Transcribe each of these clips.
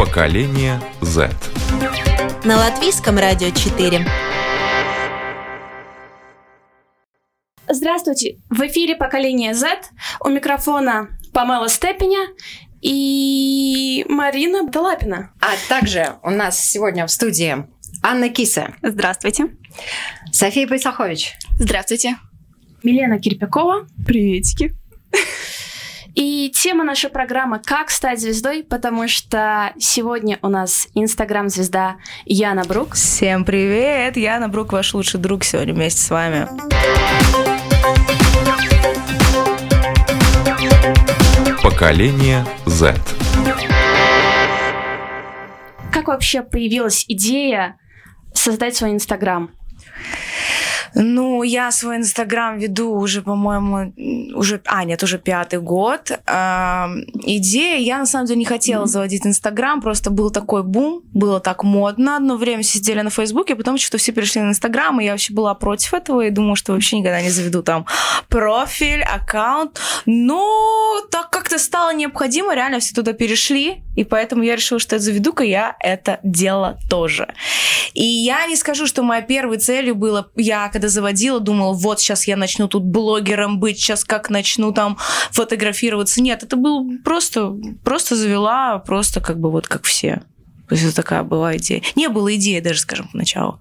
Поколение Z. На латвийском радио 4. Здравствуйте! В эфире «Поколение Z». У микрофона Памела Степеня и Марина Долапина. А также у нас сегодня в студии Анна Киса. Здравствуйте. София Пайсахович. Здравствуйте. Милена Кирпякова. Приветики. И тема нашей программы «Как стать звездой», потому что сегодня у нас инстаграм-звезда Яна Брук. Всем привет! Яна Брук, ваш лучший друг сегодня вместе с вами. Поколение Z. Как вообще появилась идея создать свой инстаграм? Ну, я свой Инстаграм веду уже, по-моему, уже, а, нет, уже пятый год. А, идея, я на самом деле не хотела mm-hmm. заводить Инстаграм, просто был такой бум, было так модно. Одно время сидели на Фейсбуке, потом что-то все перешли на Инстаграм, и я вообще была против этого, и думала, что вообще никогда не заведу там профиль, аккаунт. Но так как-то стало необходимо, реально все туда перешли, и поэтому я решила, что заведу-ка я это дело тоже. И я не скажу, что моей первой целью было, я когда заводила, думала, вот сейчас я начну тут блогером быть, сейчас как начну там фотографироваться. Нет, это был просто, просто завела, просто как бы вот как все. То есть это такая была идея. Не было идеи даже, скажем, поначалу.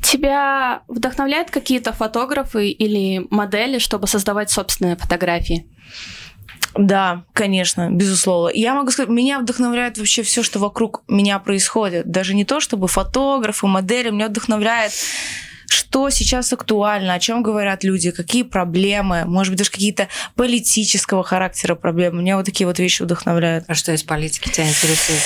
Тебя вдохновляют какие-то фотографы или модели, чтобы создавать собственные фотографии? Да, конечно, безусловно. Я могу сказать, меня вдохновляет вообще все, что вокруг меня происходит. Даже не то, чтобы фотографы, модели, меня вдохновляет что сейчас актуально, о чем говорят люди, какие проблемы, может быть, даже какие-то политического характера проблемы. Меня вот такие вот вещи вдохновляют. А что из политики тебя интересует?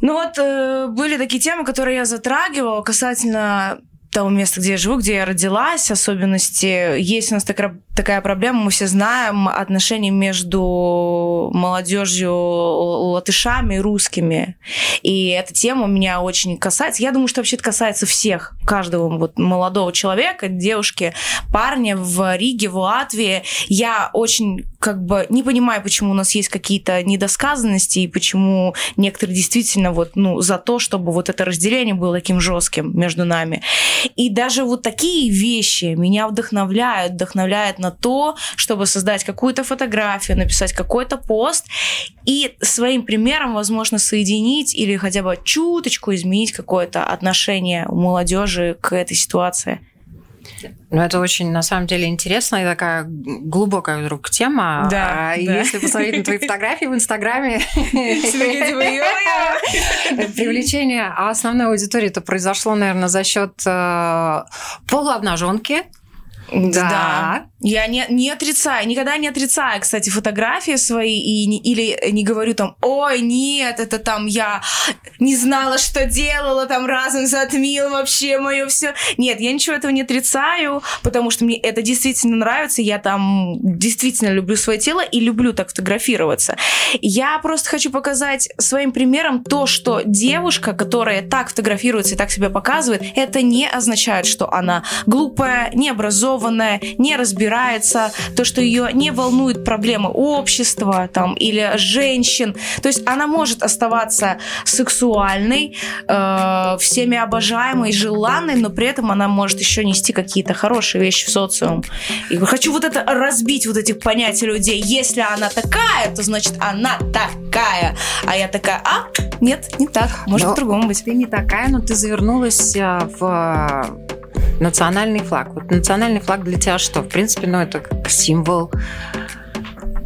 Ну вот э, были такие темы, которые я затрагивала касательно того места, где я живу, где я родилась, особенности. Есть у нас такая, такая проблема, мы все знаем отношения между молодежью латышами и русскими. И эта тема меня очень касается. Я думаю, что вообще это касается всех, каждого вот молодого человека, девушки, парня в Риге, в Латвии. Я очень как бы не понимаю, почему у нас есть какие-то недосказанности и почему некоторые действительно вот, ну, за то, чтобы вот это разделение было таким жестким между нами. И даже вот такие вещи меня вдохновляют, вдохновляют на то, чтобы создать какую-то фотографию, написать какой-то пост и своим примером, возможно, соединить или хотя бы чуточку изменить какое-то отношение у молодежи к этой ситуации. Ну, это очень, на самом деле, интересная и такая глубокая вдруг тема. Да, а, да. Если посмотреть на твои фотографии в Инстаграме, привлечение основной аудитории это произошло, наверное, за счет э, полуобнаженки. Да. Я не, не отрицаю, никогда не отрицаю, кстати, фотографии свои и не, или не говорю там, ой, нет, это там я не знала, что делала, там разом затмил вообще мое все. Нет, я ничего этого не отрицаю, потому что мне это действительно нравится, я там действительно люблю свое тело и люблю так фотографироваться. Я просто хочу показать своим примером то, что девушка, которая так фотографируется и так себя показывает, это не означает, что она глупая, необразованная, не разбирается то, что ее не волнуют проблемы общества там, или женщин. То есть она может оставаться сексуальной, э, всеми обожаемой, желанной, но при этом она может еще нести какие-то хорошие вещи в социум. И хочу вот это разбить, вот эти понятия людей. Если она такая, то значит она такая. А я такая, а, нет, не так, может по-другому быть. Ты не такая, но ты завернулась э, в национальный флаг. Вот национальный флаг для тебя что? В принципе, ну, это как символ.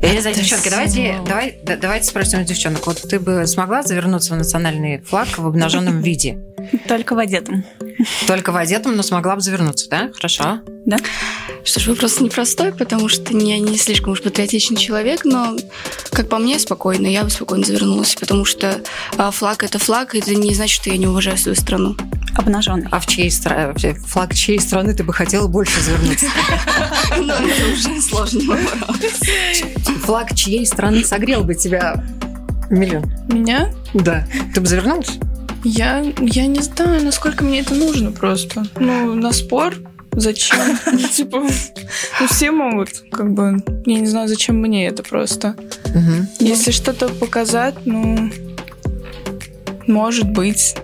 Я не знаю, девчонки, давайте, давай, давайте спросим девчонок. Вот ты бы смогла завернуться в национальный флаг в обнаженном виде? Только в одетом. Только в одетом, но смогла бы завернуться, да? Хорошо. Да? Что ж, вопрос непростой, потому что я не слишком уж патриотичный человек, но, как по мне, спокойно, я бы спокойно завернулась, потому что а, флаг — это флаг, и это не значит, что я не уважаю свою страну. Обнаженный. А в чьей стране, флаг чьей страны ты бы хотела больше завернуться? Ну, это уже сложный вопрос. Флаг чьей страны согрел бы тебя миллион? Меня? Да. Ты бы завернулась? Я, я не знаю, насколько мне это нужно просто. Ну, на спор зачем? Типа, ну все могут, как бы, я не знаю, зачем мне это просто. Если что-то показать, ну, может быть.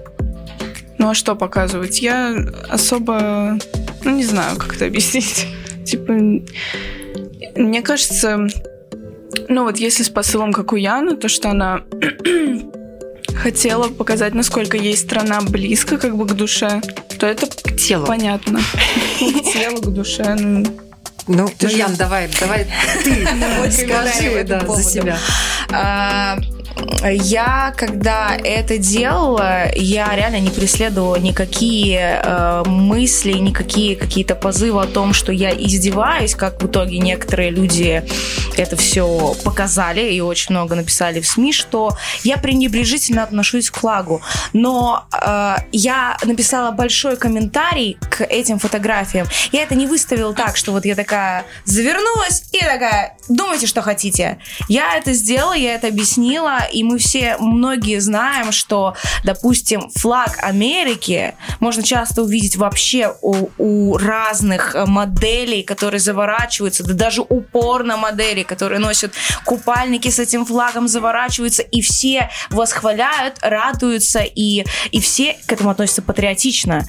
Ну а что показывать? Я особо, ну не знаю, как это объяснить. Типа, мне кажется, ну вот если с посылом, как у Яны, то что она хотела показать, насколько ей страна близко как бы к душе, то это К телу. понятно. Ну, К телу, к душе. ну. Ну, Ты же- Ян, давай, давай ты скажи за себя. Я, когда это делала, я реально не преследовала никакие э, мысли, никакие какие-то позывы о том, что я издеваюсь, как в итоге некоторые люди это все показали и очень много написали в СМИ, что я пренебрежительно отношусь к флагу. Но э, я написала большой комментарий к этим фотографиям. Я это не выставила так, что вот я такая завернулась и такая, думайте, что хотите. Я это сделала, я это объяснила, и мы все, многие знаем, что, допустим, флаг Америки можно часто увидеть вообще у, у разных э, моделей, которые заворачиваются, да даже у порно-моделей, которые носят купальники с этим флагом, заворачиваются, и все восхваляют, радуются, и, и все к этому относятся патриотично.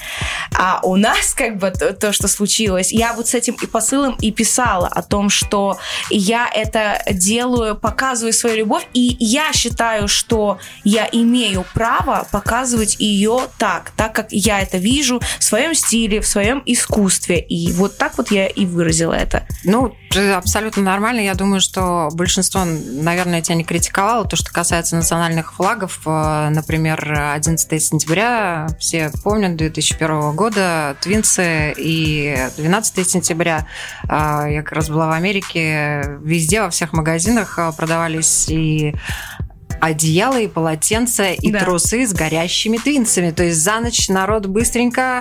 А у нас как бы то, то, что случилось, я вот с этим и посылом и писала о том, что я это делаю, показываю свою любовь, и я считаю, что я имею право показывать ее так, так как я это вижу в своем стиле, в своем искусстве. И вот так вот я и выразила это. Ну, абсолютно нормально. Я думаю, что большинство, наверное, тебя не критиковало. То, что касается национальных флагов, э, например, 11 сентября, все помнят, 2001 года, Твинсы и 12 сентября. э, Я как раз была в Америке. Везде, во всех магазинах э, продавались и одеяла, и полотенца, и Да. трусы с горящими твинсами. То есть за ночь народ быстренько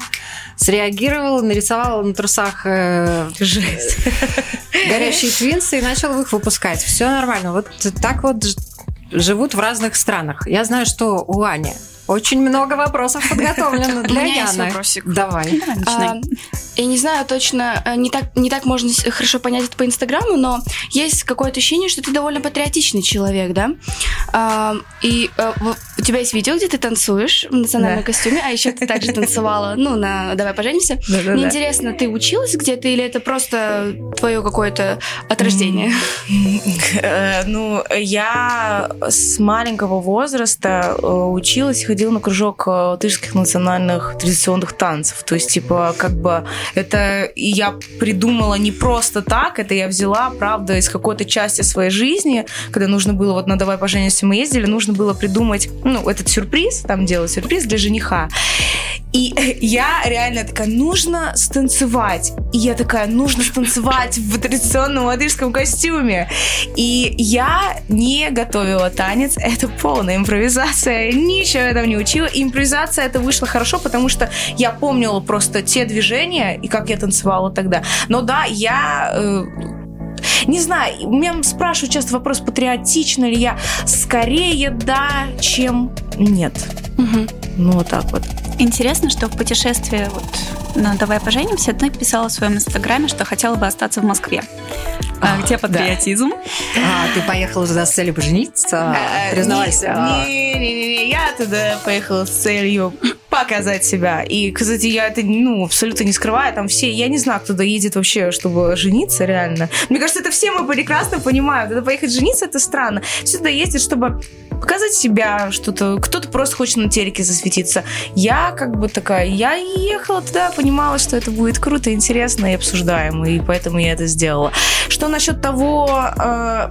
среагировал, нарисовал на трусах э, Жесть. горящие твинсы и начал их выпускать. Все нормально. Вот так вот живут в разных странах. Я знаю, что у Ани очень много вопросов подготовлено У для меня есть Яны. вопросик. Давай. А, Я не знаю точно, э, не так, не так можно хорошо понять это по Инстаграму, но есть какое-то ощущение, что ты довольно патриотичный человек, да? А, И э, у тебя есть видео, где ты танцуешь в национальном Да. костюме, а еще ты также танцевала, ну, на «Давай поженимся». Мне интересно, ты училась где-то или это просто твое какое-то от рождения? Э, Ну, я с маленького возраста э, училась, ходила на кружок э, латышских национальных традиционных танцев. То есть, типа, как бы это я придумала не просто так, это я взяла, правда, из какой-то части своей жизни, когда нужно было, вот на «Давай поженимся» мы ездили, нужно было придумать, ну, этот сюрприз, там делать сюрприз для жениха. И я реально такая, нужно станцевать. И я такая, нужно станцевать в традиционном латышском костюме. И я не готовила танец, это полная импровизация, ничего я там не учила. Импровизация это вышло хорошо, потому что я помнила просто те движения и как я танцевала тогда. Но да, я не знаю, меня спрашивают часто вопрос, патриотична ли я. Скорее да, чем нет. Мгм. Ну, вот так вот. Интересно, что в путешествии вот на «Давай поженимся» ты писала в своем инстаграме, что хотела бы остаться в Москве. А где патриотизм? А, ты поехала туда с целью пожениться? Э, Признавайся. а. Не-не-не, я туда поехала с целью показать себя. И, кстати, я это, ну, абсолютно не скрываю. Там все, я не знаю, кто туда едет вообще, чтобы жениться реально. Мне кажется, это все мы прекрасно понимаем. Туда поехать жениться, это странно. Туда ездят, чтобы показать себя, что-то. Кто-то просто хочет на телеке засветиться. Я как бы такая, я ехала туда, понимала, что это будет круто, интересно и обсуждаемо, и поэтому я это сделала. Что насчет того, э,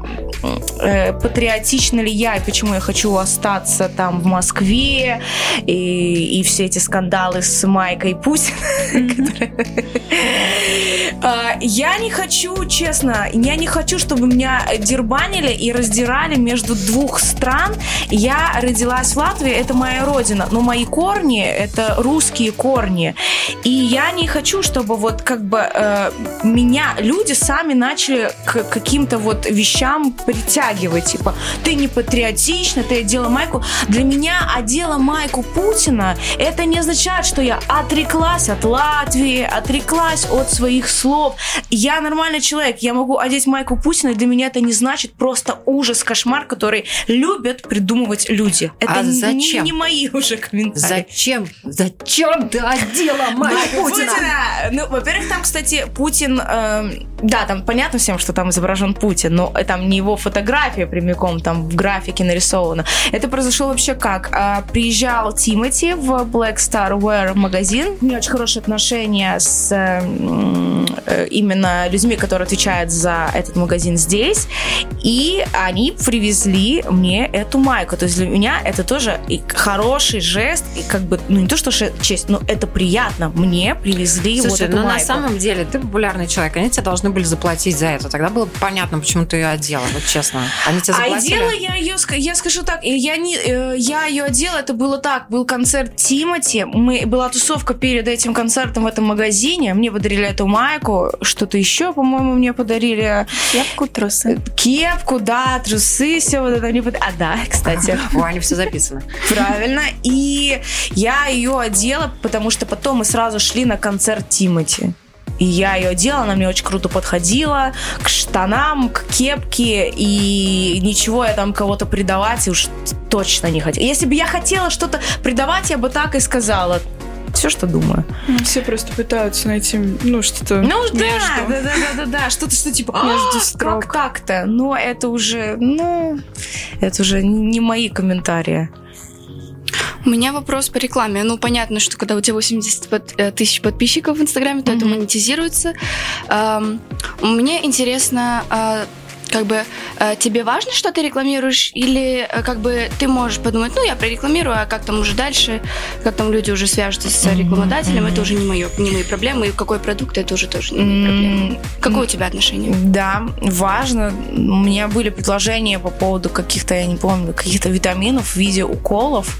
э, патриотична ли я и почему я хочу остаться там в Москве и, и все эти скандалы с Майкой Путин. А, Я не хочу, честно, я не хочу, чтобы меня дербанили и раздирали между двух стран. Я родилась в Латвии, это моя родина, но мои корни — это русские корни. И я не хочу, чтобы вот как бы э, меня люди сами начали к каким-то вот вещам притягивать. Типа, ты не патриотична, ты одела майку. Для меня одела майку Путина, это не означает, что я отреклась от Латвии, отреклась от своих слов. Я нормальный человек, я могу одеть майку Путина, и для меня это не значит просто ужас, кошмар, который любят придумывать люди. Это А не- зачем? Не, мои уже комментарии. Зачем? Зачем ты одела майку Путина? Ну, во-первых, там, кстати, Путин, эм, да, там понятно всем, что там изображен Путин, но э, там не его фотография прямиком, там в графике нарисована. Это произошло вообще как? А, приезжал Тимати в Black Star Wear магазин. У меня очень хорошие отношения с э, э, именно людьми, которые отвечают за этот магазин здесь. И они привезли мне эту майку. То есть для меня это тоже и хороший жест, и как бы, ну не то, что честь, но это приятно. Мне привезли вот Слушай, эту ну на майку. самом деле ты популярный человек, они тебе должны были заплатить за это. Тогда было бы понятно, почему ты ее одела, вот честно. Они тебе А заплатили? одела я ее, я скажу так, я не, э, я ее одела, это было так, был концерт Тимати, мы, была тусовка перед этим концертом в этом магазине, мне подарили эту майку, что-то еще, по-моему, мне подарили Кепку, трусы. кепку, да, трусы, все вот это мне под- А, да, кстати, О, они все записано. правильно, и я ее одела, потому что потом мы сразу шли на концерт Тимати. И я ее одела, она мне очень круто подходила к штанам, к кепке, и ничего я там кого-то предавать уж точно не хотела. Если бы я хотела что-то предавать, я бы так и сказала. Все, что думаю. Ну, Все просто пытаются найти, ну, что-то Ну да, между. да, да, да, да, да, что-то, что типа, Между «А, строк». как так-то? Но это уже, ну, это уже не мои комментарии. У меня вопрос по рекламе. Ну, понятно, что когда у тебя 80 под- э, тысяч подписчиков в Инстаграме, то это Мгм. монетизируется. Эм, Мне интересно, а, как бы э, тебе важно, что ты рекламируешь, или э, как бы ты можешь подумать, ну, я прорекламирую, а как там уже дальше, как там люди уже свяжутся с рекламодателем, это уже не, моё, не мои проблемы, и какой продукт, это уже тоже не мои проблемы. М, Какое у тебя отношение? Да, важно. У меня были предложения по поводу каких-то, я не помню, каких-то витаминов в виде уколов.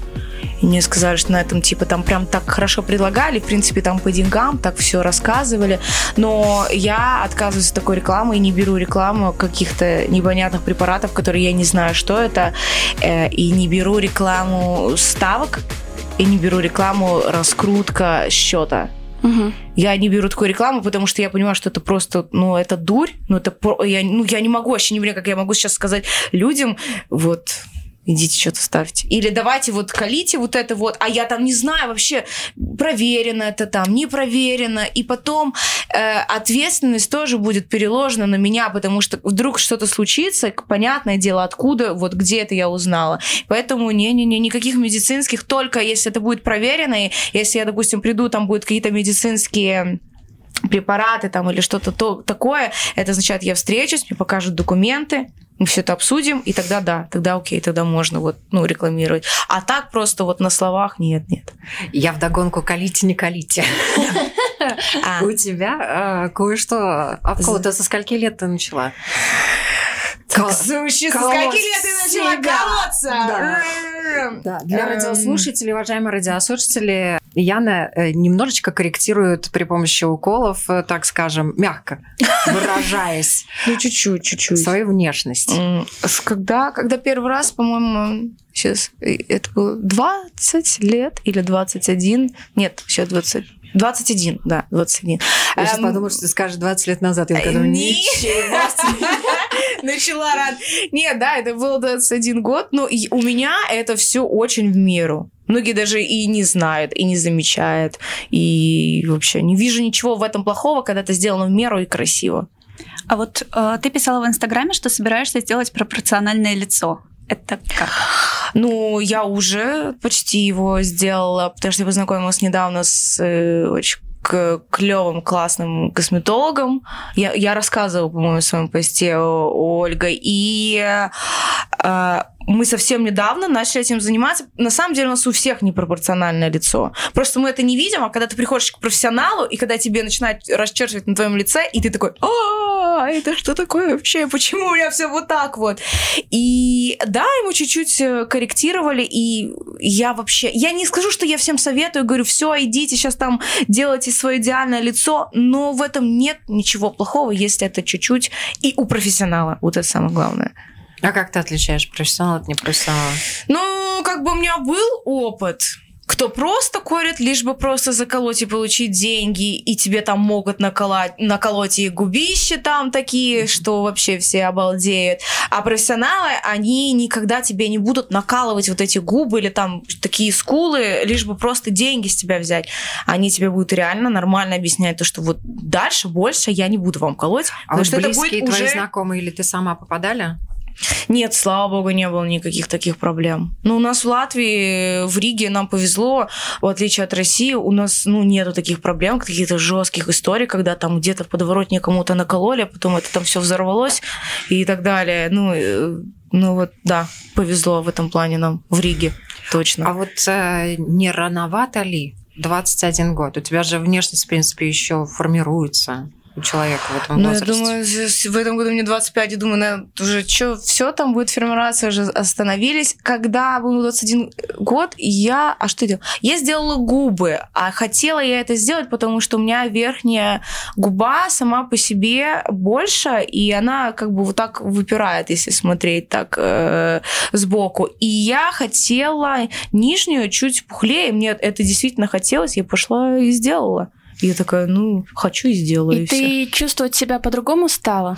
И мне сказали, что на этом типа там прям так хорошо предлагали, в принципе, там по деньгам так все рассказывали. Но я отказываюсь от такой рекламы и не беру рекламу каких-то непонятных препаратов, которые я не знаю, что это. э, И не беру рекламу ставок, и не беру рекламу раскрутка счета. Мгм. Я не беру такую рекламу, потому что я понимаю, что это просто, ну, это дурь. Ну, это я, ну, я не могу вообще не понимаю, как я могу сейчас сказать людям, вот, идите что-то ставьте. Или давайте вот колите вот это вот, а я там не знаю вообще, проверено это там, не проверено. И потом э, ответственность тоже будет переложена на меня, потому что вдруг что-то случится, понятное дело, откуда, вот где это я узнала. Поэтому не-не-не, никаких медицинских, только если это будет проверено, и если я, допустим, приду, там будут какие-то медицинские препараты там или что-то то, такое, это означает, я встречусь, мне покажут документы, мы все это обсудим, и тогда да, тогда окей, тогда можно вот, ну, рекламировать. А так просто вот на словах нет, нет. Я вдогонку колите, не колите. А. У тебя э, кое-что обколото. Со скольки лет ты начала? Со колоть скольки лет ты начала колоться? Да, для Эм. радиослушателей, уважаемые радиослушатели, Яна э, немножечко корректирует при помощи уколов, э, так скажем, мягко выражаясь, Ну, чуть-чуть, чуть-чуть. свою внешность. Когда, когда первый раз, по-моему, сейчас это было 20 лет или 21? Нет, сейчас 20. 21, да, 21. Я сейчас Эм, подумала, что ты скажешь 20 лет назад. Я думаю, Не- ничего Начала рад. Нет, да, это был 21 год, но у меня это все очень в меру. Многие даже и не знают, и не замечают. И вообще не вижу ничего в этом плохого, когда это сделано в меру и красиво. А вот э, ты писала в Инстаграме, что собираешься сделать пропорциональное лицо. Это как? Ну, я уже почти его сделала, потому что я познакомилась недавно с э, очень клевым, классным косметологом. Я, я рассказывала, по-моему, в своем посте о, о Ольга. И э, мы совсем недавно начали этим заниматься. На самом деле у нас у всех непропорциональное лицо. Просто мы это не видим, а когда ты приходишь к профессионалу, и когда тебе начинают расчерчивать на твоем лице, и ты такой, а это что такое вообще? Почему у меня все вот так вот? И да, ему чуть-чуть э, корректировали, и я вообще... Я не скажу, что я всем советую, говорю, все, идите сейчас там делайте свое идеальное лицо, но в этом нет ничего плохого, если это чуть-чуть и у профессионала. Вот это самое главное. А как ты отличаешь профессионал от непрофессионала? Ну, как бы у меня был опыт, кто просто курит, лишь бы просто заколоть и получить деньги, и тебе там могут наколоть, наколоть и губища там такие, что вообще все обалдеют. А профессионалы, они никогда тебе не будут накалывать вот эти губы или там такие скулы, лишь бы просто деньги с тебя взять. Они тебе будут реально нормально объяснять то, что вот дальше больше я не буду вам колоть. А вот что это близкие будет твои уже... знакомые или ты сама попадали? Нет, слава богу, не было никаких таких проблем. Ну, у нас в Латвии, в Риге нам повезло, в отличие от России, у нас, ну, нету таких проблем, каких-то жестких историй, когда там где-то в подворотне кому-то накололи, а потом это там все взорвалось и так далее. Ну, э, ну вот, да, повезло в этом плане нам в Риге, точно. А вот э, не рановато ли? 21 год. У тебя же внешность, в принципе, еще формируется у человека в этом ну, возрасте. я думаю, в этом году мне 25, я думаю, наверное, уже что, все там будет формироваться, уже остановились. Когда был 21 год, я... А что я делала? Я сделала губы, а хотела я это сделать, потому что у меня верхняя губа сама по себе больше, и она как бы вот так выпирает, если смотреть так э, сбоку. И я хотела нижнюю чуть пухлее, мне это действительно хотелось, я пошла и сделала. И я такая, ну, хочу и сделаю. И всё. ты чувствовать себя по-другому стала?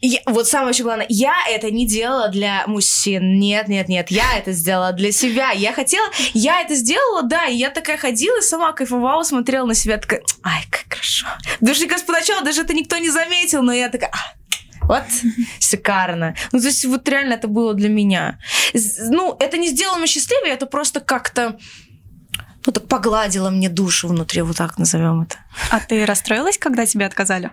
Я- вот самое еще главное, я это не делала для мужчин. Нет, нет, нет, я это сделала для себя. Я хотела, я это сделала, да, и я такая ходила, и сама кайфовала, смотрела на себя, такая, ай, как хорошо. Даже, мне кажется, поначалу даже это никто не заметил, но я такая, «А, вот, шикарно. Ну, то есть вот реально это было для меня. Ну, это не сделало меня счастливее, это просто как-то, ну, так погладило мне душу внутри, вот так назовем это. А ты расстроилась, когда тебе отказали?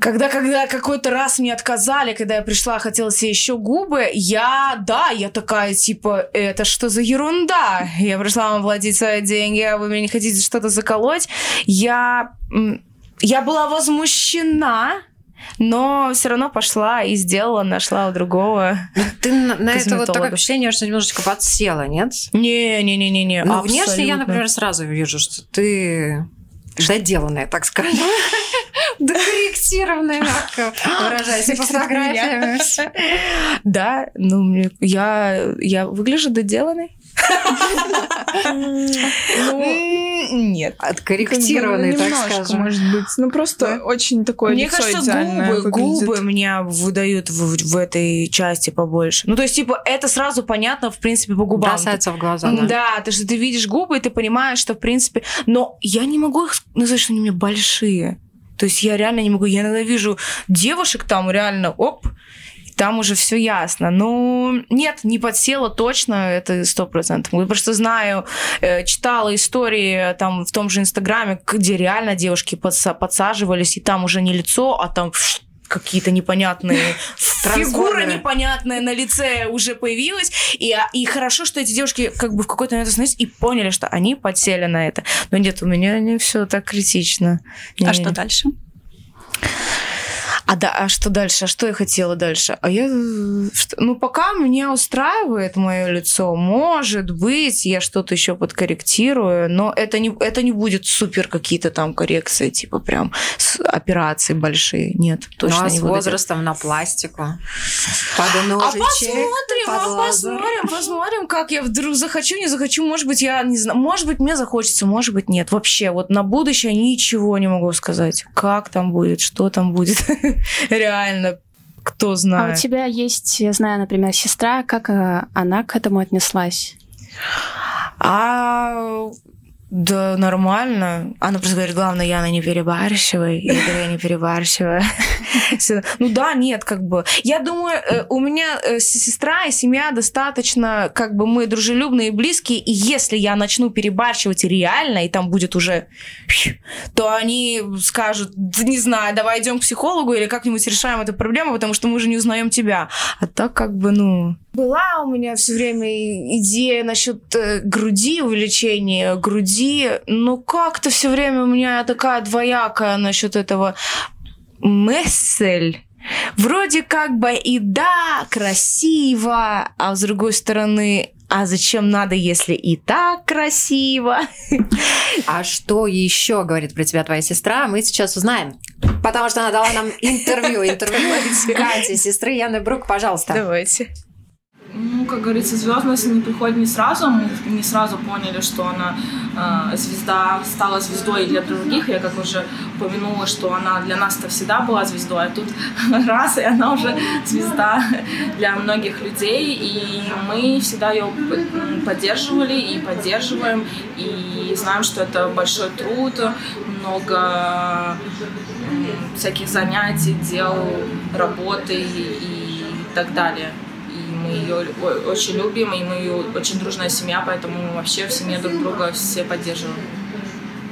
Когда, когда какой-то раз мне отказали, когда я пришла, хотела себе еще губы, я, да, я такая, типа, это что за ерунда? Я пришла вам платить свои деньги, а вы мне не хотите что-то заколоть. Я, я была возмущена, но все равно пошла и сделала, нашла у другого. Ты на, на это вот такое впечатление, что немножечко подсела, нет? Не-не-не-не-не, Ну, внешне я, например, сразу вижу, что ты доделанная, так скажем. Докорректированная, мягко выражаясь по фотографиям. Да, ну, я, я выгляжу доделанной? М, Нет. Откорректированный, Ну, так скажем. может быть. Ну, просто очень такое Мне кажется, губы, губы меня выдают в, этой части побольше. Ну, то есть, типа, это сразу понятно, в принципе, по губам. Бросается в глаза, Да, да. то, что ты видишь губы, и ты понимаешь, что, в принципе... Но я не могу их назвать, что они у меня большие. То есть я реально не могу. Я иногда вижу девушек там реально, оп, там уже все ясно. Но нет, не подсела точно, это сто процентов. Я просто знаю, э, читала истории там в том же Инстаграме, где реально девушки подса- подсаживались, и там уже не лицо, а там какие-то непонятные фигура непонятная на лице уже появилась. И, а, и хорошо, что эти девушки как бы в какой-то момент остановились и поняли, что они подсели на это. Но нет, у меня не все так критично. А Не-не-не. что дальше? А, да, а что дальше? А что я хотела дальше? А я... что- Ну, пока меня устраивает мое лицо. Может быть, я что-то еще подкорректирую, но это не, это не будет супер какие-то там коррекции, типа прям операции большие. Нет, точно Ну, а не с буду возрастом на пластику. Под А посмотрим, под а посмотрим, посмотрим, как я вдруг захочу, не захочу. Может быть, я не знаю. Может быть, мне захочется, может быть, нет. Вообще, вот на будущее ничего не могу сказать. Как там будет, что там будет. Реально, кто А у знает. тебя есть, я знаю, например, сестра, как э, она к этому отнеслась? А да, нормально. Она просто говорит, главное, Яна, не перебарщивай. Я говорю, я не перебарщиваю. Ну да, нет, как бы. Я думаю, э, у меня э, сестра и семья достаточно, как бы, мы дружелюбные и близкие, и если я начну перебарщивать реально, и там будет уже, то они скажут, «Да не знаю, давай идем к психологу или как-нибудь решаем эту проблему, потому что мы уже не узнаем тебя. А так как бы, ну, Была у меня все время идея насчет э, груди, увеличения груди, но как-то все время у меня такая двоякая насчет этого мысль. Вроде как бы и да, красиво, а с другой стороны, а зачем надо, если и так красиво? А что еще говорит про тебя твоя сестра, мы сейчас узнаем. Потому что она дала нам интервью, интервью Кати, сестры Яны Брук, пожалуйста. Давайте. Ну, как говорится, звездность не приходит не сразу. Мы не сразу поняли, что она э, звезда стала звездой для других. Я как уже упомянула, что она для нас-то всегда была звездой, а тут раз, и она уже звезда для многих людей. И мы всегда ее поддерживали и поддерживаем. И знаем, что это большой труд, много всяких занятий, дел, работы и так далее мы ее очень любим, и мы ее очень дружная семья, поэтому вообще в семье друг друга все поддерживаем.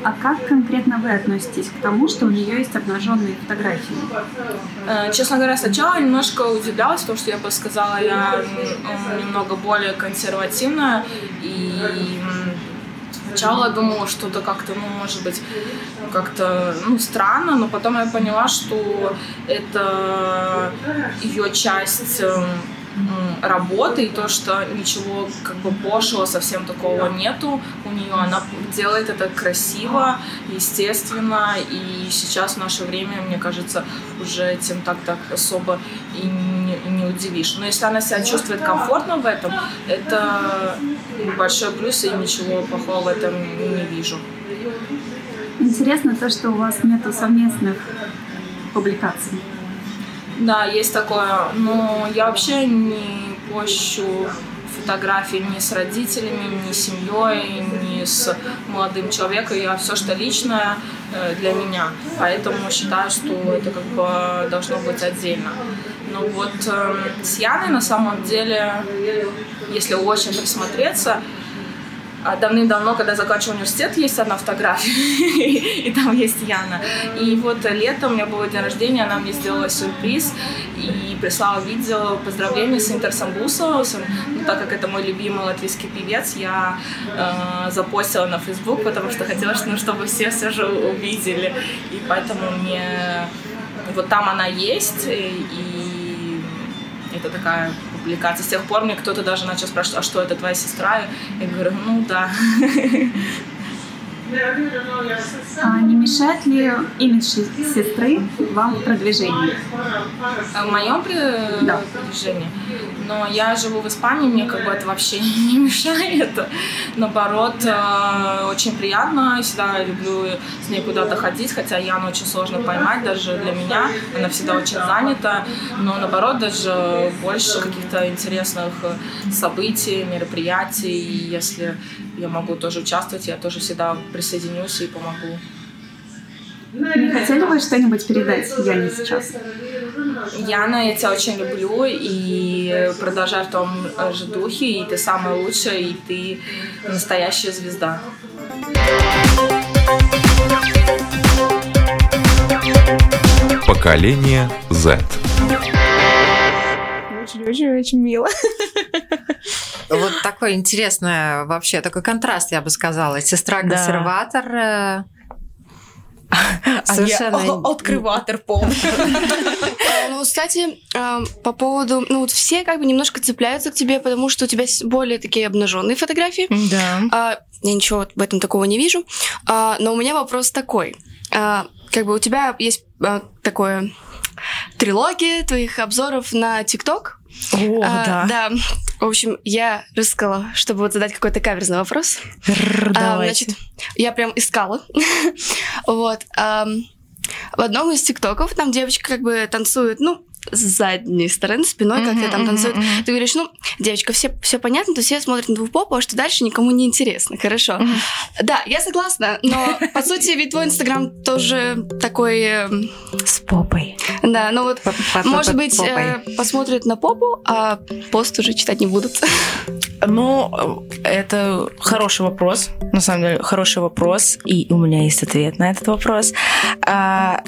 А как конкретно вы относитесь к тому, что у нее есть обнаженные фотографии? Э, честно говоря, сначала немножко удивлялась, потому что я бы сказала, я немного более консервативная и Сначала думала, что это как-то, ну, может быть, как-то, ну, странно, но потом я поняла, что это ее часть эм, работы и то, что ничего как бы пошлого совсем такого нету у нее. Она делает это красиво, естественно, и сейчас в наше время, мне кажется, уже этим так так особо и не, не удивишь. Но если она себя чувствует комфортно в этом, это большой плюс, и ничего плохого в этом не вижу. Интересно то, что у вас нету совместных публикаций. Да, есть такое. Но я вообще не пощу фотографии ни с родителями, ни с семьей, ни с молодым человеком. Я все, что личное э, для меня. Поэтому считаю, что это как бы должно быть отдельно. Но вот э, с Яной на самом деле, если очень присмотреться, а давным-давно, когда заканчивал университет, есть одна фотография, и там есть Яна. И вот летом у меня был день рождения, она мне сделала сюрприз и прислала видео поздравления с Интерсом Бусовым. Ну, так как это мой любимый латвийский певец, я э, запостила на Facebook, потому что хотела, ну, чтобы все все же увидели. И поэтому мне... Вот там она есть, и это такая публикаций. С тех пор мне кто-то даже начал спрашивать, а что это твоя сестра? Я говорю, ну да. А не мешает ли имидж сестры вам в продвижении? В моем да. продвижении? Но я живу в Испании, мне как бы это вообще не мешает. Наоборот, э, очень приятно. Всегда люблю с ней куда-то ходить, хотя Яну очень сложно поймать даже для меня. Она всегда очень занята. Но наоборот, даже больше каких-то интересных событий, мероприятий. И если я могу тоже участвовать, я тоже всегда присоединюсь и помогу. Не хотели бы что-нибудь передать Яне сейчас? Яна, я тебя очень люблю и продолжай в том же духе, и ты самая лучшая, и ты настоящая звезда. Поколение Z. Очень-очень-очень мило. Вот такой интересный вообще, такой контраст, я бы сказала. Сестра-консерватор, да. Совершенно... А я открыватор полный. Ну, кстати, по поводу... Ну, вот все как бы немножко цепляются к тебе, потому что у тебя более такие обнаженные фотографии. Да. А, я ничего в этом такого не вижу. А, но у меня вопрос такой. Как бы у тебя есть такое трилогия твоих обзоров на ТикТок. О, а, да. Да. В общем, я рискала, чтобы вот задать какой-то каверзный вопрос. Р, а, значит, я прям искала. вот. А, в одном из тиктоков там девочка как бы танцует, ну, с задней стороны, спиной mm-hmm, как-то там танцует. Mm-hmm. Ты говоришь, ну, девочка, все, все понятно, то все смотрят на твою попу, а что дальше никому не интересно. Хорошо. Mm-hmm. Да, я согласна, но по сути ведь твой инстаграм тоже такой... Э, с попой. Да, ну вот, может быть, э, посмотрят на попу, а пост уже читать не будут. Ну, это хороший вопрос, на самом деле, хороший вопрос, и у меня есть ответ на этот вопрос. А,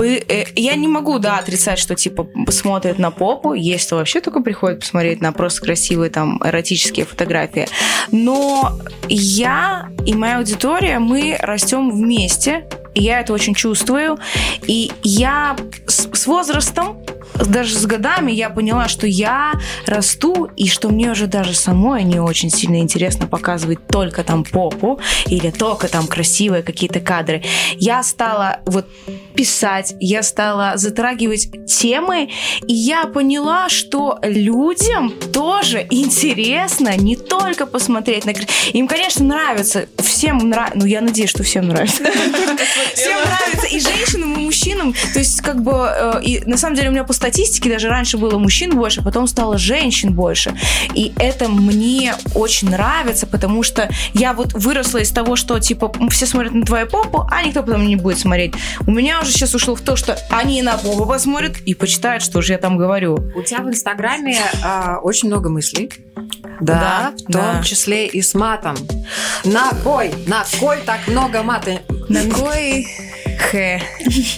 э, я не могу, да, отрицать, что, типа, смотрит на попу, есть кто вообще только приходит посмотреть на просто красивые там эротические фотографии. Но я и моя аудитория, мы растем вместе, и я это очень чувствую. И я с, с возрастом даже с годами я поняла, что я расту, и что мне уже даже самой не очень сильно интересно показывать только там попу или только там красивые какие-то кадры. Я стала вот писать, я стала затрагивать темы, и я поняла, что людям тоже интересно не только посмотреть на... Им, конечно, нравится, всем нравится, ну, я надеюсь, что всем нравится. Всем нравится, и женщинам, и мужчинам. То есть, как бы, э, на самом деле у меня по статистике даже раньше было мужчин больше, потом стало женщин больше. И это мне очень нравится, потому что я вот выросла из того, что, типа, все смотрят на твою попу, а никто потом не будет смотреть. У меня уже сейчас ушло в то, что они на попу посмотрят и почитают, что же я там говорю. У тебя в Инстаграме а, очень много мыслей. Да, Да, в том да. числе и с матом. На кой? На кой так много мата? На кой х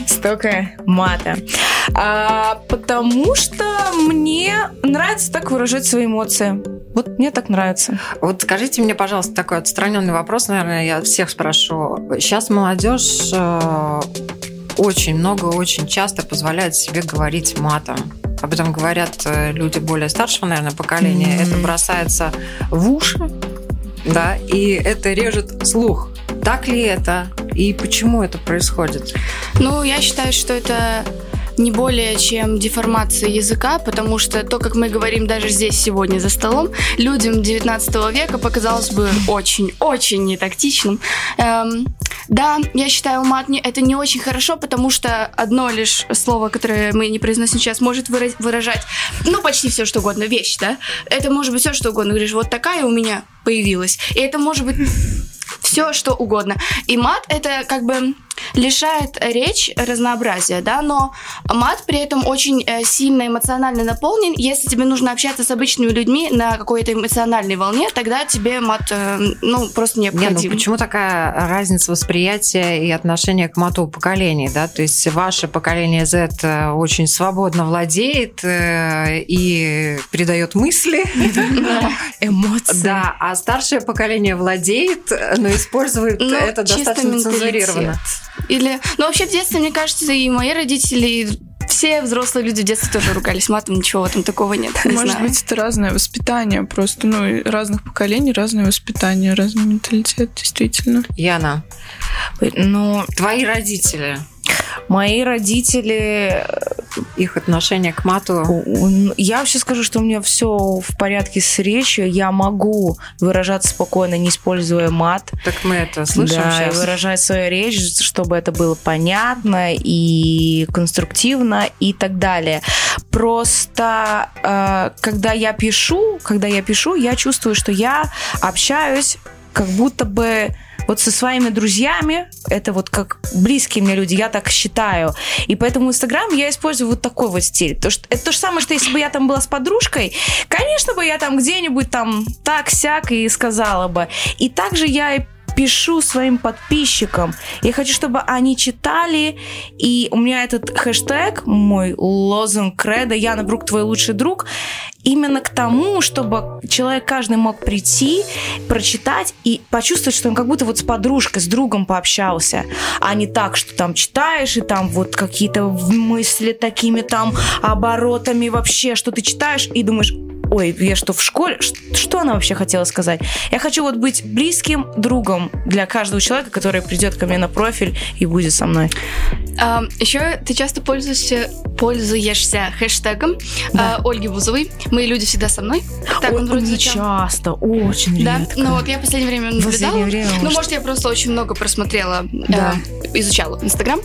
столько мата? А, потому что мне нравится так выражать свои эмоции. Вот мне так нравится. Вот скажите мне, пожалуйста, такой отстраненный вопрос, наверное, я всех спрошу. Сейчас молодежь э, очень много, очень часто позволяет себе говорить матом. Об этом говорят э, люди более старшего, наверное, поколения. Мгм. Это бросается в уши, да, и это режет слух. Так ли это? И почему это происходит? Ну, я считаю, что это не более чем деформация языка, потому что то, как мы говорим даже здесь сегодня за столом, людям 19 века показалось бы очень-очень нетактичным. Эм, да, я считаю, мат не- это не очень хорошо, потому что одно лишь слово, которое мы не произносим сейчас, может выра- выражать, ну, почти все, что угодно, вещь, да? Это может быть все, что угодно. Говоришь, вот такая у меня появилась. И это может быть все, что угодно. И мат это как бы лишает речь разнообразия, да, но мат при этом очень э, сильно эмоционально наполнен. Если тебе нужно общаться с обычными людьми на какой-то эмоциональной волне, тогда тебе мат, э, ну, просто Не, ну необходим. почему такая разница восприятия и отношения к мату поколений, да? То есть ваше поколение Z э, очень свободно владеет и передает мысли, Эмоции. да, а старшее поколение владеет, но использует Ну, это достаточно цензурированно. Или, ну, вообще в детстве, мне кажется, и мои родители, и все взрослые люди в детстве тоже ругались матом, ничего в этом такого нет. Не Может знаю. быть, это разное воспитание просто, ну, разных поколений, разное воспитание, разный менталитет, действительно. Яна, Ну, твои родители, мои родители их отношение к мату... Я вообще скажу, что у меня все в порядке с речью. Я могу выражаться спокойно, не используя мат. Так мы это слышим да, сейчас. выражать свою речь, чтобы это было понятно и конструктивно и так далее. Просто э, когда я пишу, когда я пишу, я чувствую, что я общаюсь как будто бы вот со своими друзьями, это вот как близкие мне люди, я так считаю. И поэтому Инстаграм я использую вот такой вот стиль. То, что, это то же самое, что если бы я там была с подружкой, конечно бы я там где-нибудь там так-сяк и сказала бы. И также я и пишу своим подписчикам. Я хочу, чтобы они читали, и у меня этот хэштег, мой лозунг кредо, Яна Брук, твой лучший друг, именно к тому, чтобы человек каждый мог прийти, прочитать и почувствовать, что он как будто вот с подружкой, с другом пообщался, а не так, что там читаешь, и там вот какие-то мысли такими там оборотами вообще, что ты читаешь и думаешь, ой, я что, в школе? Что она вообще хотела сказать? Я хочу вот быть близким другом для каждого человека, который придет ко мне на профиль и будет со мной. еще ты часто пользуешься, пользуешься хэштегом а, Ольги Бузовой. Мои люди всегда со мной. Так Ой, он вроде не часто, очень Да, редко. ну вот я в последнее время наблюдала. последнее время, ну, может. я просто очень много просмотрела, Да. э, изучала Инстаграм.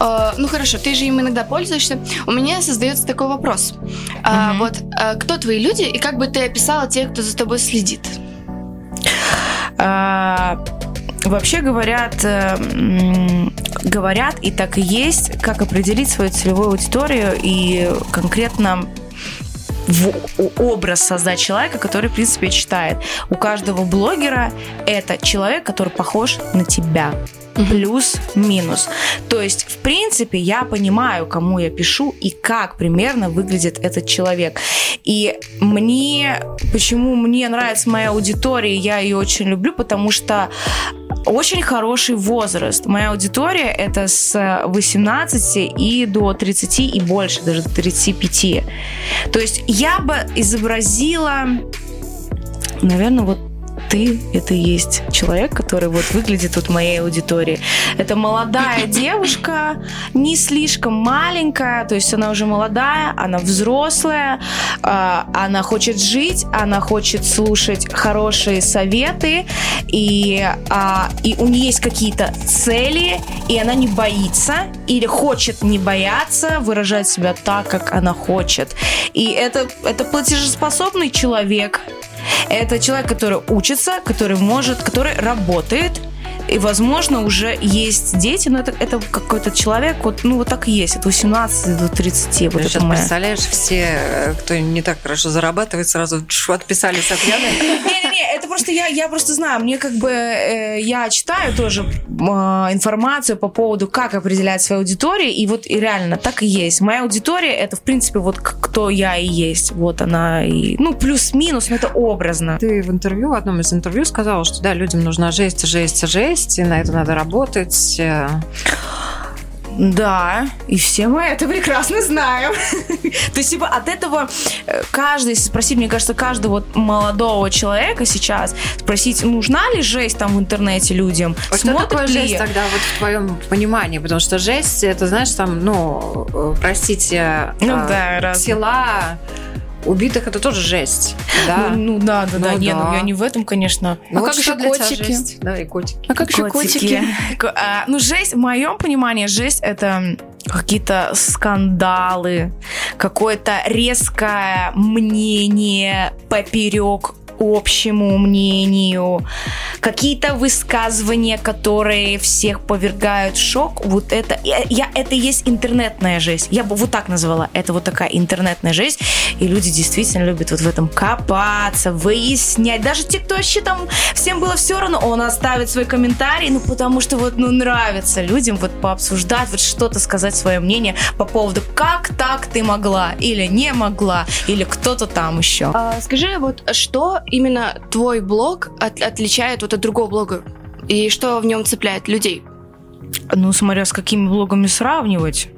Э, ну хорошо, ты же им иногда пользуешься. У меня создается такой вопрос. А, Мгм. вот э, кто твои люди и как бы ты описала тех, кто за тобой следит? А, Вообще говорят, э, говорят, и так и есть, как определить свою целевую аудиторию и конкретно в образ создать человека, который, в принципе, читает. У каждого блогера это человек, который похож на тебя плюс-минус. То есть, в принципе, я понимаю, кому я пишу и как примерно выглядит этот человек. И мне, почему мне нравится моя аудитория, я ее очень люблю, потому что очень хороший возраст. Моя аудитория это с 18 и до 30 и больше, даже до 35. То есть я бы изобразила, наверное, вот ты — это и есть человек, который вот выглядит вот моей аудитории. Это молодая девушка, не слишком маленькая, то есть она уже молодая, она взрослая, а, она хочет жить, она хочет слушать хорошие советы, и, а, и у нее есть какие-то цели, и она не боится или хочет не бояться выражать себя так, как она хочет. И это, это платежеспособный человек, это человек, который учится, который может, который работает, и, возможно, уже есть дети, но это, это какой-то человек, вот, ну, вот так и есть, от 18 до 30. Вот Ты сейчас моя... представляешь, все, кто не так хорошо зарабатывает, сразу отписались от Яны? Не-не-не, это просто я, я просто знаю, мне как бы, э, я читаю тоже э, информацию по поводу, как определять свою аудиторию, и вот и реально так и есть. Моя аудитория, это, в принципе, вот кто я и есть. Вот она и, ну, плюс-минус, но это образно. Ты в интервью, в одном из интервью сказала, что, да, людям нужна жесть, жесть, жесть, есть, и на это надо работать. Э. Да, и все мы это прекрасно знаем. То есть, типа, от этого э, каждый, если спросить, мне кажется, каждого молодого человека сейчас спросить, нужна ли жесть там в интернете людям? Вот что такое ли? жесть тогда вот в твоем понимании? Потому что жесть, это, знаешь, там, ну, э, простите, ну, а, да, села убитых это тоже жесть. Да? Ну, ну да, да, ну, да. Не, ну я не в этом, конечно. Ну, а вот как же котики? Да, и котики. А как же котики? А, ну, жесть, в моем понимании, жесть это какие-то скандалы, какое-то резкое мнение поперек общему мнению, какие-то высказывания, которые всех повергают в шок. Вот это, я, это есть интернетная жизнь. Я бы вот так назвала. Это вот такая интернетная жизнь. И люди действительно любят вот в этом копаться, выяснять. Даже те, кто вообще там всем было все равно, он оставит свой комментарий, ну потому что вот ну нравится людям вот пообсуждать, вот что-то сказать свое мнение по поводу, как так ты могла или не могла, или кто-то там еще. А, скажи, вот что именно твой блог от, отличает вот от другого блога? И что в нем цепляет людей? Ну, смотря с какими блогами сравнивать.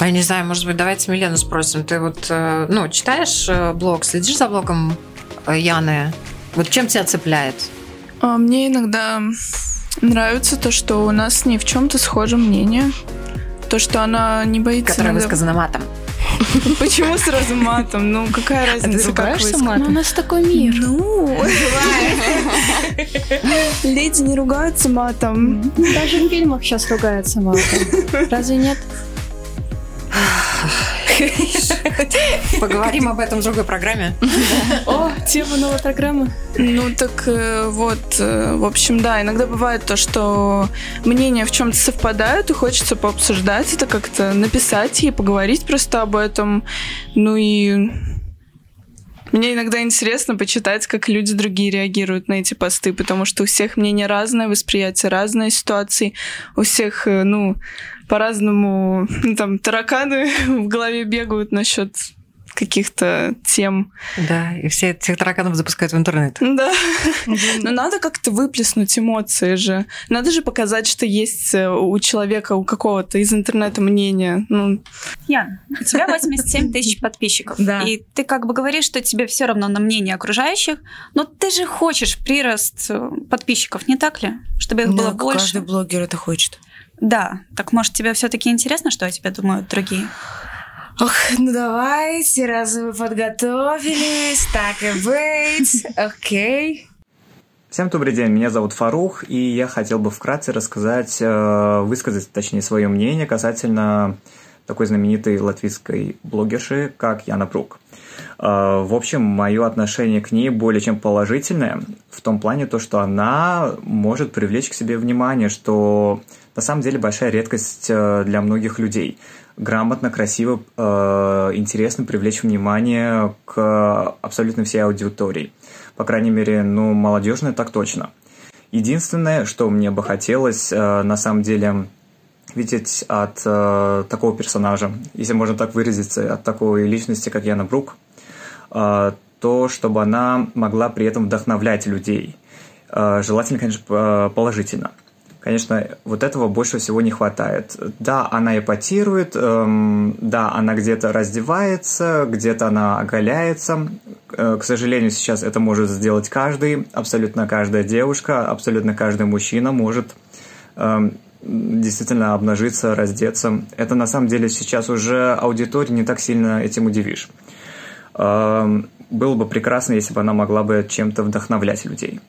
Я не знаю, может быть, давайте Милену спросим. Ты вот, э, ну, читаешь э, блог, следишь за блогом э, Яны? Вот чем тебя цепляет? А, мне иногда нравится то, что у нас не в чем-то схоже мнение. То, что она не боится... Которое иногда... высказано матом. Почему сразу матом? Ну, какая разница, как вы матом? Ну, у нас такой мир. Ну, леди не ругаются матом. Даже в фильмах сейчас ругаются матом. Разве нет? Поговорим об этом в другой программе. О, тема новой программы. Ну так э, вот, э, в общем, да, иногда бывает то, что мнения в чем-то совпадают, и хочется пообсуждать это как-то, написать и поговорить просто об этом. Ну и мне иногда интересно почитать, как люди другие реагируют на эти посты, потому что у всех мнения разное, восприятие разное ситуации, у всех, э, ну, по-разному, ну, там, тараканы в голове бегают насчет каких-то тем. Да, и все этих тараканов запускают в интернет. Да. Но надо как-то выплеснуть эмоции же. Надо же показать, что есть э, у человека, у какого-то из интернета мнение. Ну. Ян, у тебя 87 тысяч подписчиков. Да. И ты как бы говоришь, что тебе все равно на мнение окружающих, но ты же хочешь прирост э, подписчиков, не так ли? Чтобы их да, было больше. каждый блогер это хочет. Да, так может тебе все-таки интересно, что о тебе думают другие? Ох, ну давайте, раз вы подготовились, так и быть, окей. Всем добрый день, меня зовут Фарух, и я хотел бы вкратце рассказать, э, высказать, точнее, свое мнение касательно такой знаменитой латвийской блогерши, как Яна Брук. Э, в общем, мое отношение к ней более чем положительное, в том плане то, что она может привлечь к себе внимание, что на самом деле большая редкость э, для многих людей. грамотно, красиво, э, интересно привлечь внимание к абсолютно всей аудитории. По крайней мере, ну, молодежная так точно. Единственное, что мне бы хотелось, э, на самом деле, видеть от такого персонажа, если можно так выразиться, от такой личности, как Яна Брук, то, чтобы она могла при этом вдохновлять людей. Желательно, конечно, положительно. Конечно, вот этого больше всего не хватает. Да, она эпатирует, эм, да, она где-то раздевается, где-то она оголяется. Э, к сожалению, сейчас это может сделать каждый, абсолютно каждая девушка, абсолютно каждый мужчина может эм, действительно обнажиться, раздеться. Это на самом деле сейчас уже аудиторию не так сильно этим удивишь. Эм, было бы прекрасно, если бы она могла бы чем-то вдохновлять людей.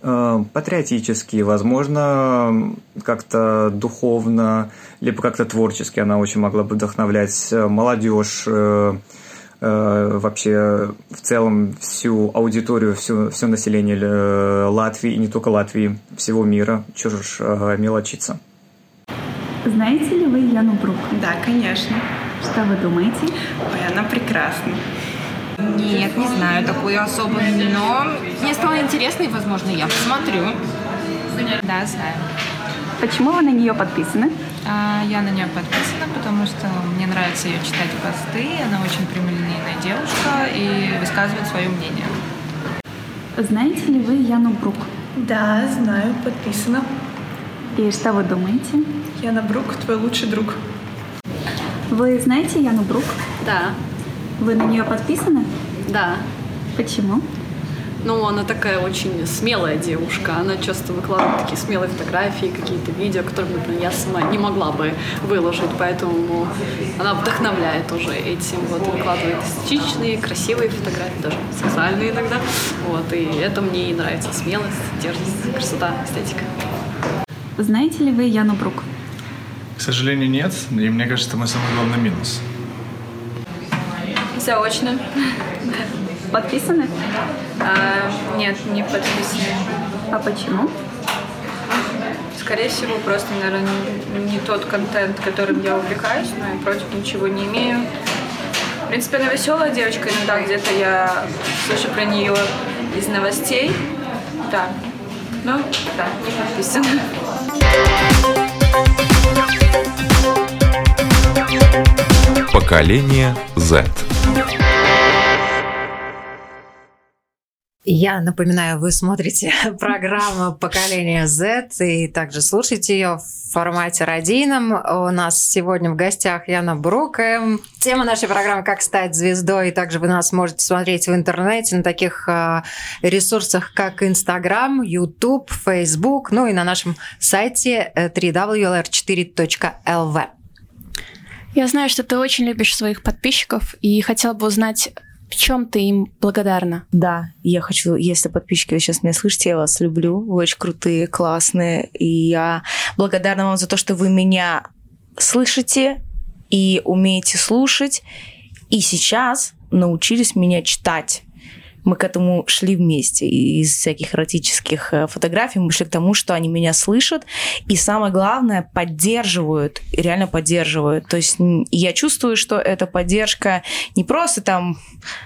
Э, патриотически, возможно, как-то духовно, либо как-то творчески она очень могла бы вдохновлять э, молодежь, э, вообще в целом всю аудиторию, всю, все население Латвии, и не только Латвии, всего мира. Чего ж мелочиться. Знаете ли вы Яну Брук? Да, конечно. Что вы думаете? Ой, она прекрасна. Нет, не знаю такую особо, но мне стало интересно, и, возможно, я посмотрю. Да, знаю. Почему вы на нее подписаны? А, я на нее подписана, потому что мне нравится ее читать посты. Она очень прямолинейная девушка и высказывает свое мнение. Знаете ли вы Яну Брук? Да, знаю, подписана. И что вы думаете? Яна Брук, твой лучший друг. Вы знаете Яну Брук? Да. Вы на нее подписаны? Да. Почему? Ну, она такая очень смелая девушка. Она часто выкладывает такие смелые фотографии, какие-то видео, которые, например, я сама не могла бы выложить, поэтому она вдохновляет тоже этим. Вот выкладывает эстетичные, красивые фотографии, даже сексуальные иногда. Вот, и это мне и нравится. Смелость, дерзость, красота, эстетика. Знаете ли вы Яну Брук? К сожалению, нет. И мне кажется, это мой самый главный минус. Заочно. Подписаны? А, нет, не подписаны. А почему? Скорее всего, просто, наверное, не тот контент, которым я увлекаюсь, но я против ничего не имею. В принципе, она веселая девочка, иногда где-то я слышу про нее из новостей. Да. Ну, да, не подписана. Поколение Z. Я напоминаю, вы смотрите программу «Поколение Z» и также слушаете ее в формате радийном. У нас сегодня в гостях Яна Брук. Тема нашей программы «Как стать звездой». И также вы нас можете смотреть в интернете на таких а, ресурсах, как Instagram, YouTube, Facebook, ну и на нашем сайте www.lr4.lv. Я знаю, что ты очень любишь своих подписчиков и хотела бы узнать, в чем ты им благодарна? Да, я хочу, если подписчики вы сейчас меня слышите, я вас люблю. Вы очень крутые, классные. И я благодарна вам за то, что вы меня слышите и умеете слушать. И сейчас научились меня читать мы к этому шли вместе. Из всяких эротических э, фотографий мы шли к тому, что они меня слышат, и самое главное, поддерживают, реально поддерживают. То есть я чувствую, что эта поддержка не просто там,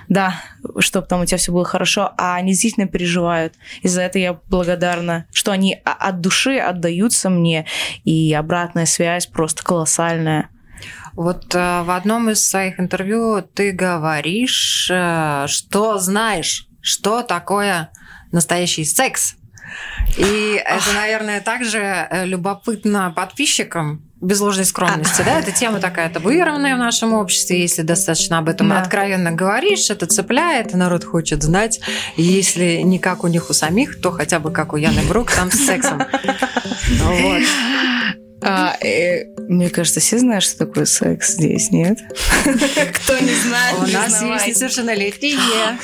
да, чтобы там у тебя все было хорошо, а они действительно переживают. И за это я благодарна, что они от души отдаются мне, и обратная связь просто колоссальная. Вот э, в одном из своих интервью ты говоришь, э, что знаешь, что такое настоящий секс. И это, наверное, также э, любопытно подписчикам, без ложной скромности, а, да, эта тема такая табуированная в нашем обществе, если достаточно об этом да. откровенно говоришь, это цепляет, народ хочет знать, если не как у них у самих, то хотя бы как у Яны Брук, там с сексом. Вот. А, э, мне кажется, все знают, что такое секс здесь, нет? Кто не знает, У нас есть несовершеннолетние.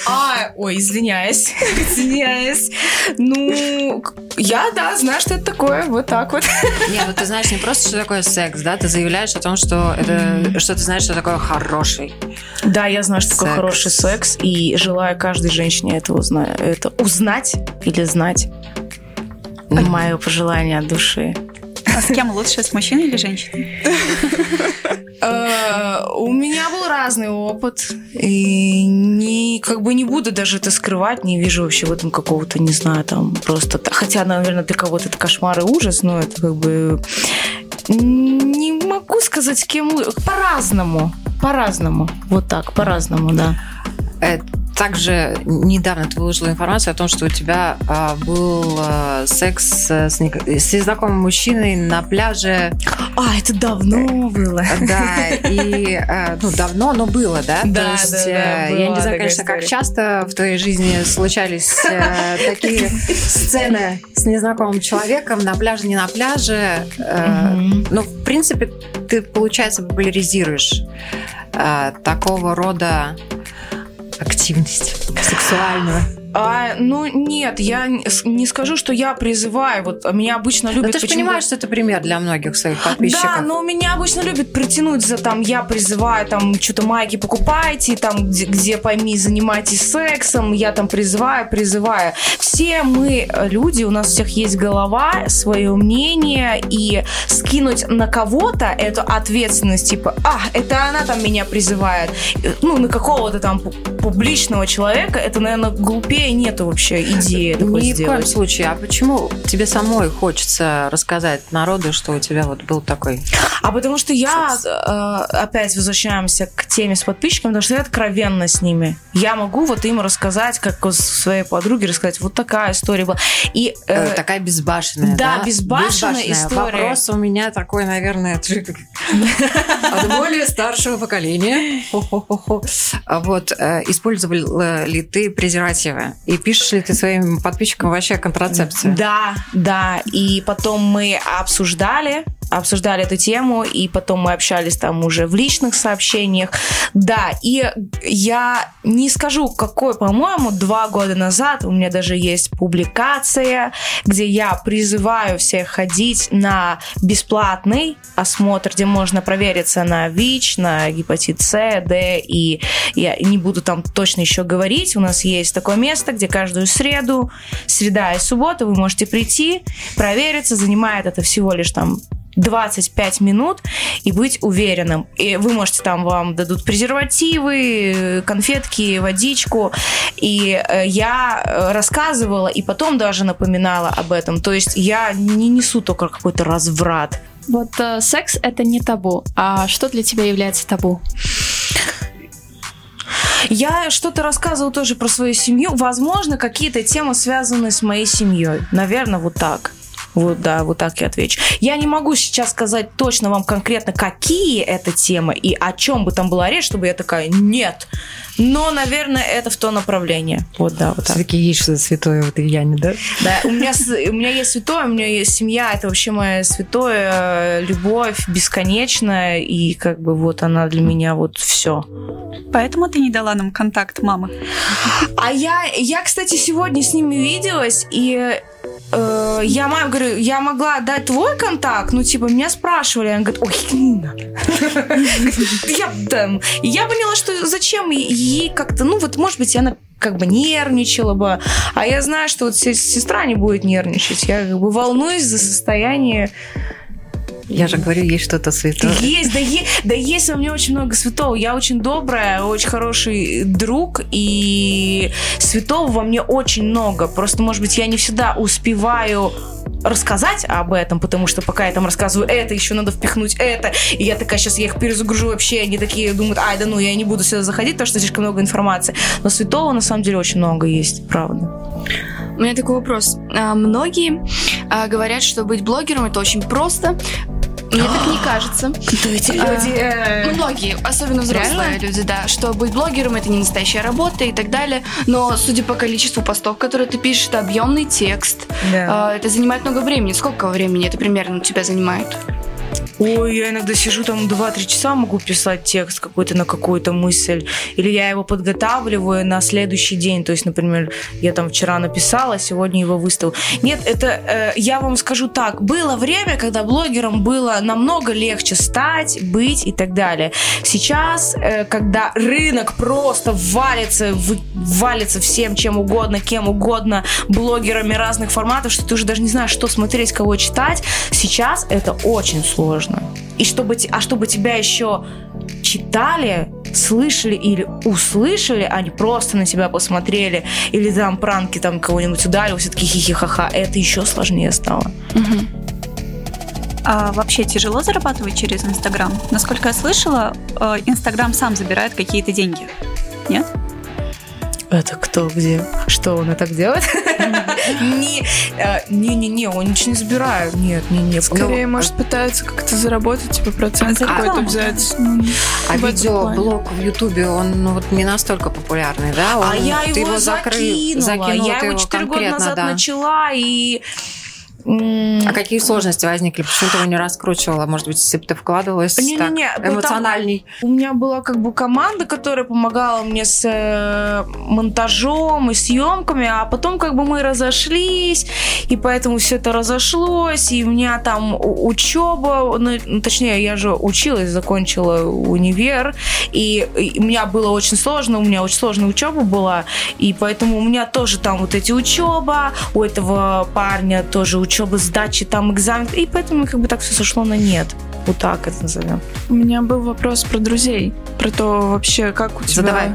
А, ой, извиняюсь. Извиняюсь. Ну, я, да, знаю, что это такое. Вот так вот. Не, ну ты знаешь не просто, что такое секс, да? Ты заявляешь о том, что это, что ты знаешь, что такое хороший. Да, я знаю, что такое хороший секс, и желаю каждой женщине это узнать или знать. Мое пожелание от души. А с кем лучше, с мужчиной или женщиной? Э, У меня был разный опыт. И не, как бы не буду даже это скрывать, не вижу вообще в этом какого-то, не знаю, там просто... Хотя, наверное, для кого-то это кошмар и ужас, но это как бы... Не могу сказать, с кем... По-разному. По-разному. Вот так, по-разному, да. Э, Также недавно ты выложила информацию о том, что у тебя а, был а, секс э, с, с незнакомым мужчиной на пляже. А, это давно было. Да, и а, ну давно, но было, да? Да, То есть, да, да, э, была я не знаю, конечно, как история. часто в твоей жизни случались э, такие сцены с незнакомым человеком на пляже, не на пляже. Э, Ну, в принципе, ты, получается, популяризируешь э, такого рода активность сексуальную. А, ну нет, я не скажу, что я призываю. Вот а меня обычно Но любят. ты же понимаешь, что это пример для многих своих подписчиков. Да, но меня обычно любят притянуть за там, я призываю, там, что-то майки покупайте, там, где, где пойми, занимайтесь сексом, я там призываю, призываю. Все мы э, люди, у нас у всех есть голова, свое мнение, и скинуть на кого-то эту ответственность, типа, а, это она там меня призывает, э, ну, на какого-то там пу- публичного человека, это, наверное, глупее нету вообще идеи такой Ни в коем сделать. случае. А почему тебе самой хочется рассказать народу, что у тебя вот был такой... А потому что я, э, опять возвращаемся к теме с подписчиками, потому что я откровенна с ними. Я могу вот им рассказать, как своей подруге рассказать, вот такая история была. И, э, Э, такая безбашенная, да, да? безбашенная история. Вопрос у меня такой, наверное, от более старшего поколения. Вот, э, использовал ли ты презервативы? И пишешь ли ты своим подписчикам вообще о контрацепции? Да, да. И потом мы обсуждали, обсуждали эту тему, и потом мы общались там уже в личных сообщениях. Да, и я не скажу, какой, по-моему, два года назад у меня даже есть публикация, где я призываю всех ходить на бесплатный осмотр, где можно провериться на ВИЧ, на гепатит С, Д, и я не буду там точно еще говорить. У нас есть такое место, где каждую среду, среда и суббота вы можете прийти, провериться, занимает это всего лишь там 25 минут и быть уверенным. И вы можете там, вам дадут презервативы, конфетки, водичку. И э, я э, рассказывала и потом даже напоминала об этом. То есть я не несу только какой-то разврат. Вот э, секс это не табу. А что для тебя является табу? Я что-то рассказывала тоже про свою семью. Возможно, какие-то темы связаны с моей семьей. Наверное, вот так. Вот, да, вот так я отвечу. Я не могу сейчас сказать точно вам конкретно, какие это темы и о чем бы там была речь, чтобы я такая, нет. Но, наверное, это в то направление. Вот, да, вот так. Все-таки есть что-то святое в этой Яне, да? Да, у меня, у меня есть святое, у меня есть семья, это вообще моя святое, любовь бесконечная, и как бы вот она для меня вот все. Поэтому ты не дала нам контакт мамы. А я, я, кстати, сегодня с ними виделась, и э, я маме говорю, я могла дать твой контакт, ну, типа, меня спрашивали, она говорит, ой, не надо. Я там, я поняла, что зачем ей как-то, ну, вот, может быть, она как бы нервничала бы, а я знаю, что вот се- сестра не будет нервничать, я как бы волнуюсь за состояние Я же говорю, есть что-то святое. есть, да, е- да есть во мне очень много святого. Я очень добрая, очень хороший друг, и святого во мне очень много. Просто, может быть, я не всегда успеваю рассказать об этом, потому что пока я там рассказываю это, еще надо впихнуть это, и я такая, сейчас я их перезагружу вообще, они такие думают, ай, да ну, я не буду сюда заходить, потому что слишком много информации. Но святого на самом деле очень много есть, правда. У меня такой вопрос. А, Многие а, говорят, что быть блогером это очень просто. Мне так не кажется. Кто эти люди? Э, Многие, особенно взрослые люди, да, что быть блогером это не настоящая работа и так далее. Но судя по количеству постов, которые ты пишешь, это объемный текст. А, Это занимает много времени. Сколько времени это примерно у тебя занимает? Ой, я иногда сижу там 2-3 часа, могу писать текст какой-то на какую-то мысль. Или я его подготавливаю на следующий день. То есть, например, я там вчера написала, сегодня его выставил. Нет, это э, я вам скажу так. Было время, когда блогерам было намного легче стать, быть и так далее. Сейчас, э, когда рынок просто валится, вы- валится всем чем угодно, кем угодно, блогерами разных форматов, что ты уже даже не знаешь, что смотреть, кого читать, сейчас это очень сложно. И чтобы, а чтобы тебя еще читали, слышали или услышали, а не просто на тебя посмотрели, или там пранки там кого-нибудь ударил, все-таки хихи-ха-ха, это еще сложнее стало. А вообще тяжело зарабатывать через Инстаграм? Насколько я слышала, э, Инстаграм сам забирает какие-то деньги. Нет? Это кто где? Что он и так делает? Не, э, Не-не-не, он ничего не забирает. Нет, не, не. Скорее, может, пытаются как-то заработать, типа процент какой-то взять. А видеоблог в Ютубе, он ну, вот не настолько популярный, да? А я ты его закинула. Я его 4 года назад начала, и... А какие сложности возникли? Почему ты его не раскручивала? Может быть, если бы ты вкладывалась так, Не-не-не, ну, там эмоциональней? У меня была как бы команда, которая помогала мне с э, монтажом и съемками, а потом как бы мы разошлись, и поэтому все это разошлось, и у меня там учеба, ну, ну, точнее, я же училась, закончила универ, и, и у меня было очень сложно, у меня очень сложная учеба была, и поэтому у меня тоже там вот эти учеба, у этого парня тоже учеба, сдачи там экзамен, и поэтому как бы так все сошло на нет. Вот так это назовем. У меня был вопрос про друзей, про то вообще, как у тебя Задавай.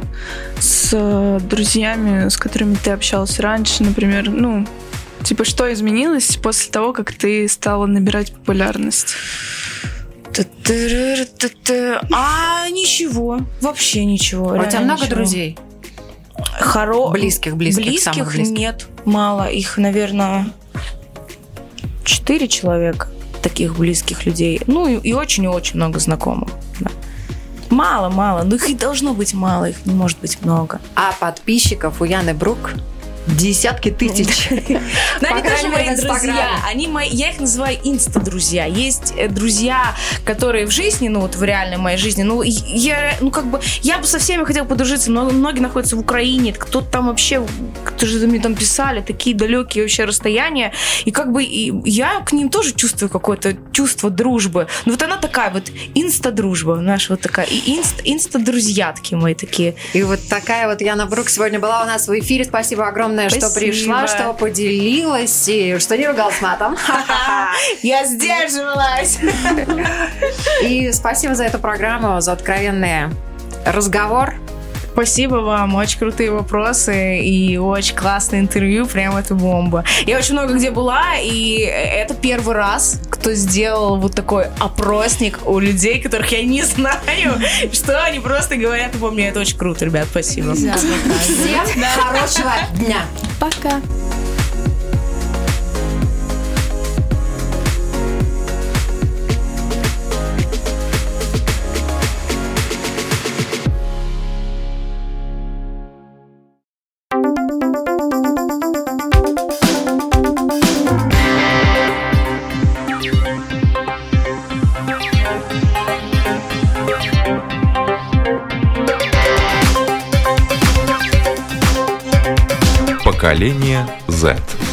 с э, друзьями, с которыми ты общался раньше, например, ну, типа, что изменилось после того, как ты стала набирать популярность? А ничего, вообще ничего. А у тебя много ничего. друзей? Хоро... Близких, близких, самых Близких близких. нет, мало. Их, наверное, четыре человека таких близких людей. Ну и, очень и очень много знакомых. да. Мало, мало. Ну их и должно быть мало, их не может быть много. А подписчиков у Яны Брук десятки тысяч. Но они тоже мои друзья. Они мои, я их называю инста-друзья. Есть э, друзья, которые в жизни, ну вот в реальной моей жизни, ну я, ну как бы, я бы со всеми хотела подружиться, но многие находятся в Украине, кто-то там вообще, кто же мне там писали, такие далекие вообще расстояния, и как бы я к ним тоже чувствую какое-то чувство дружбы. Ну вот она такая вот инста-дружба, наша вот такая, и инст, инста-друзья такие мои такие. И вот такая вот Яна Брук сегодня была у нас в эфире. Спасибо огромное, что Спасибо. пришла, что поделилась и что не ругалась матом. Я сдерживалась. И спасибо за эту программу, за откровенный разговор. Спасибо вам, очень крутые вопросы и очень классное интервью, прям это бомба. Я очень много где была, и это первый раз, кто сделал вот такой опросник у людей, которых я не знаю, что они просто говорят обо мне. Это очень круто, ребят, спасибо. Всем хорошего дня. Пока. Поколение Z.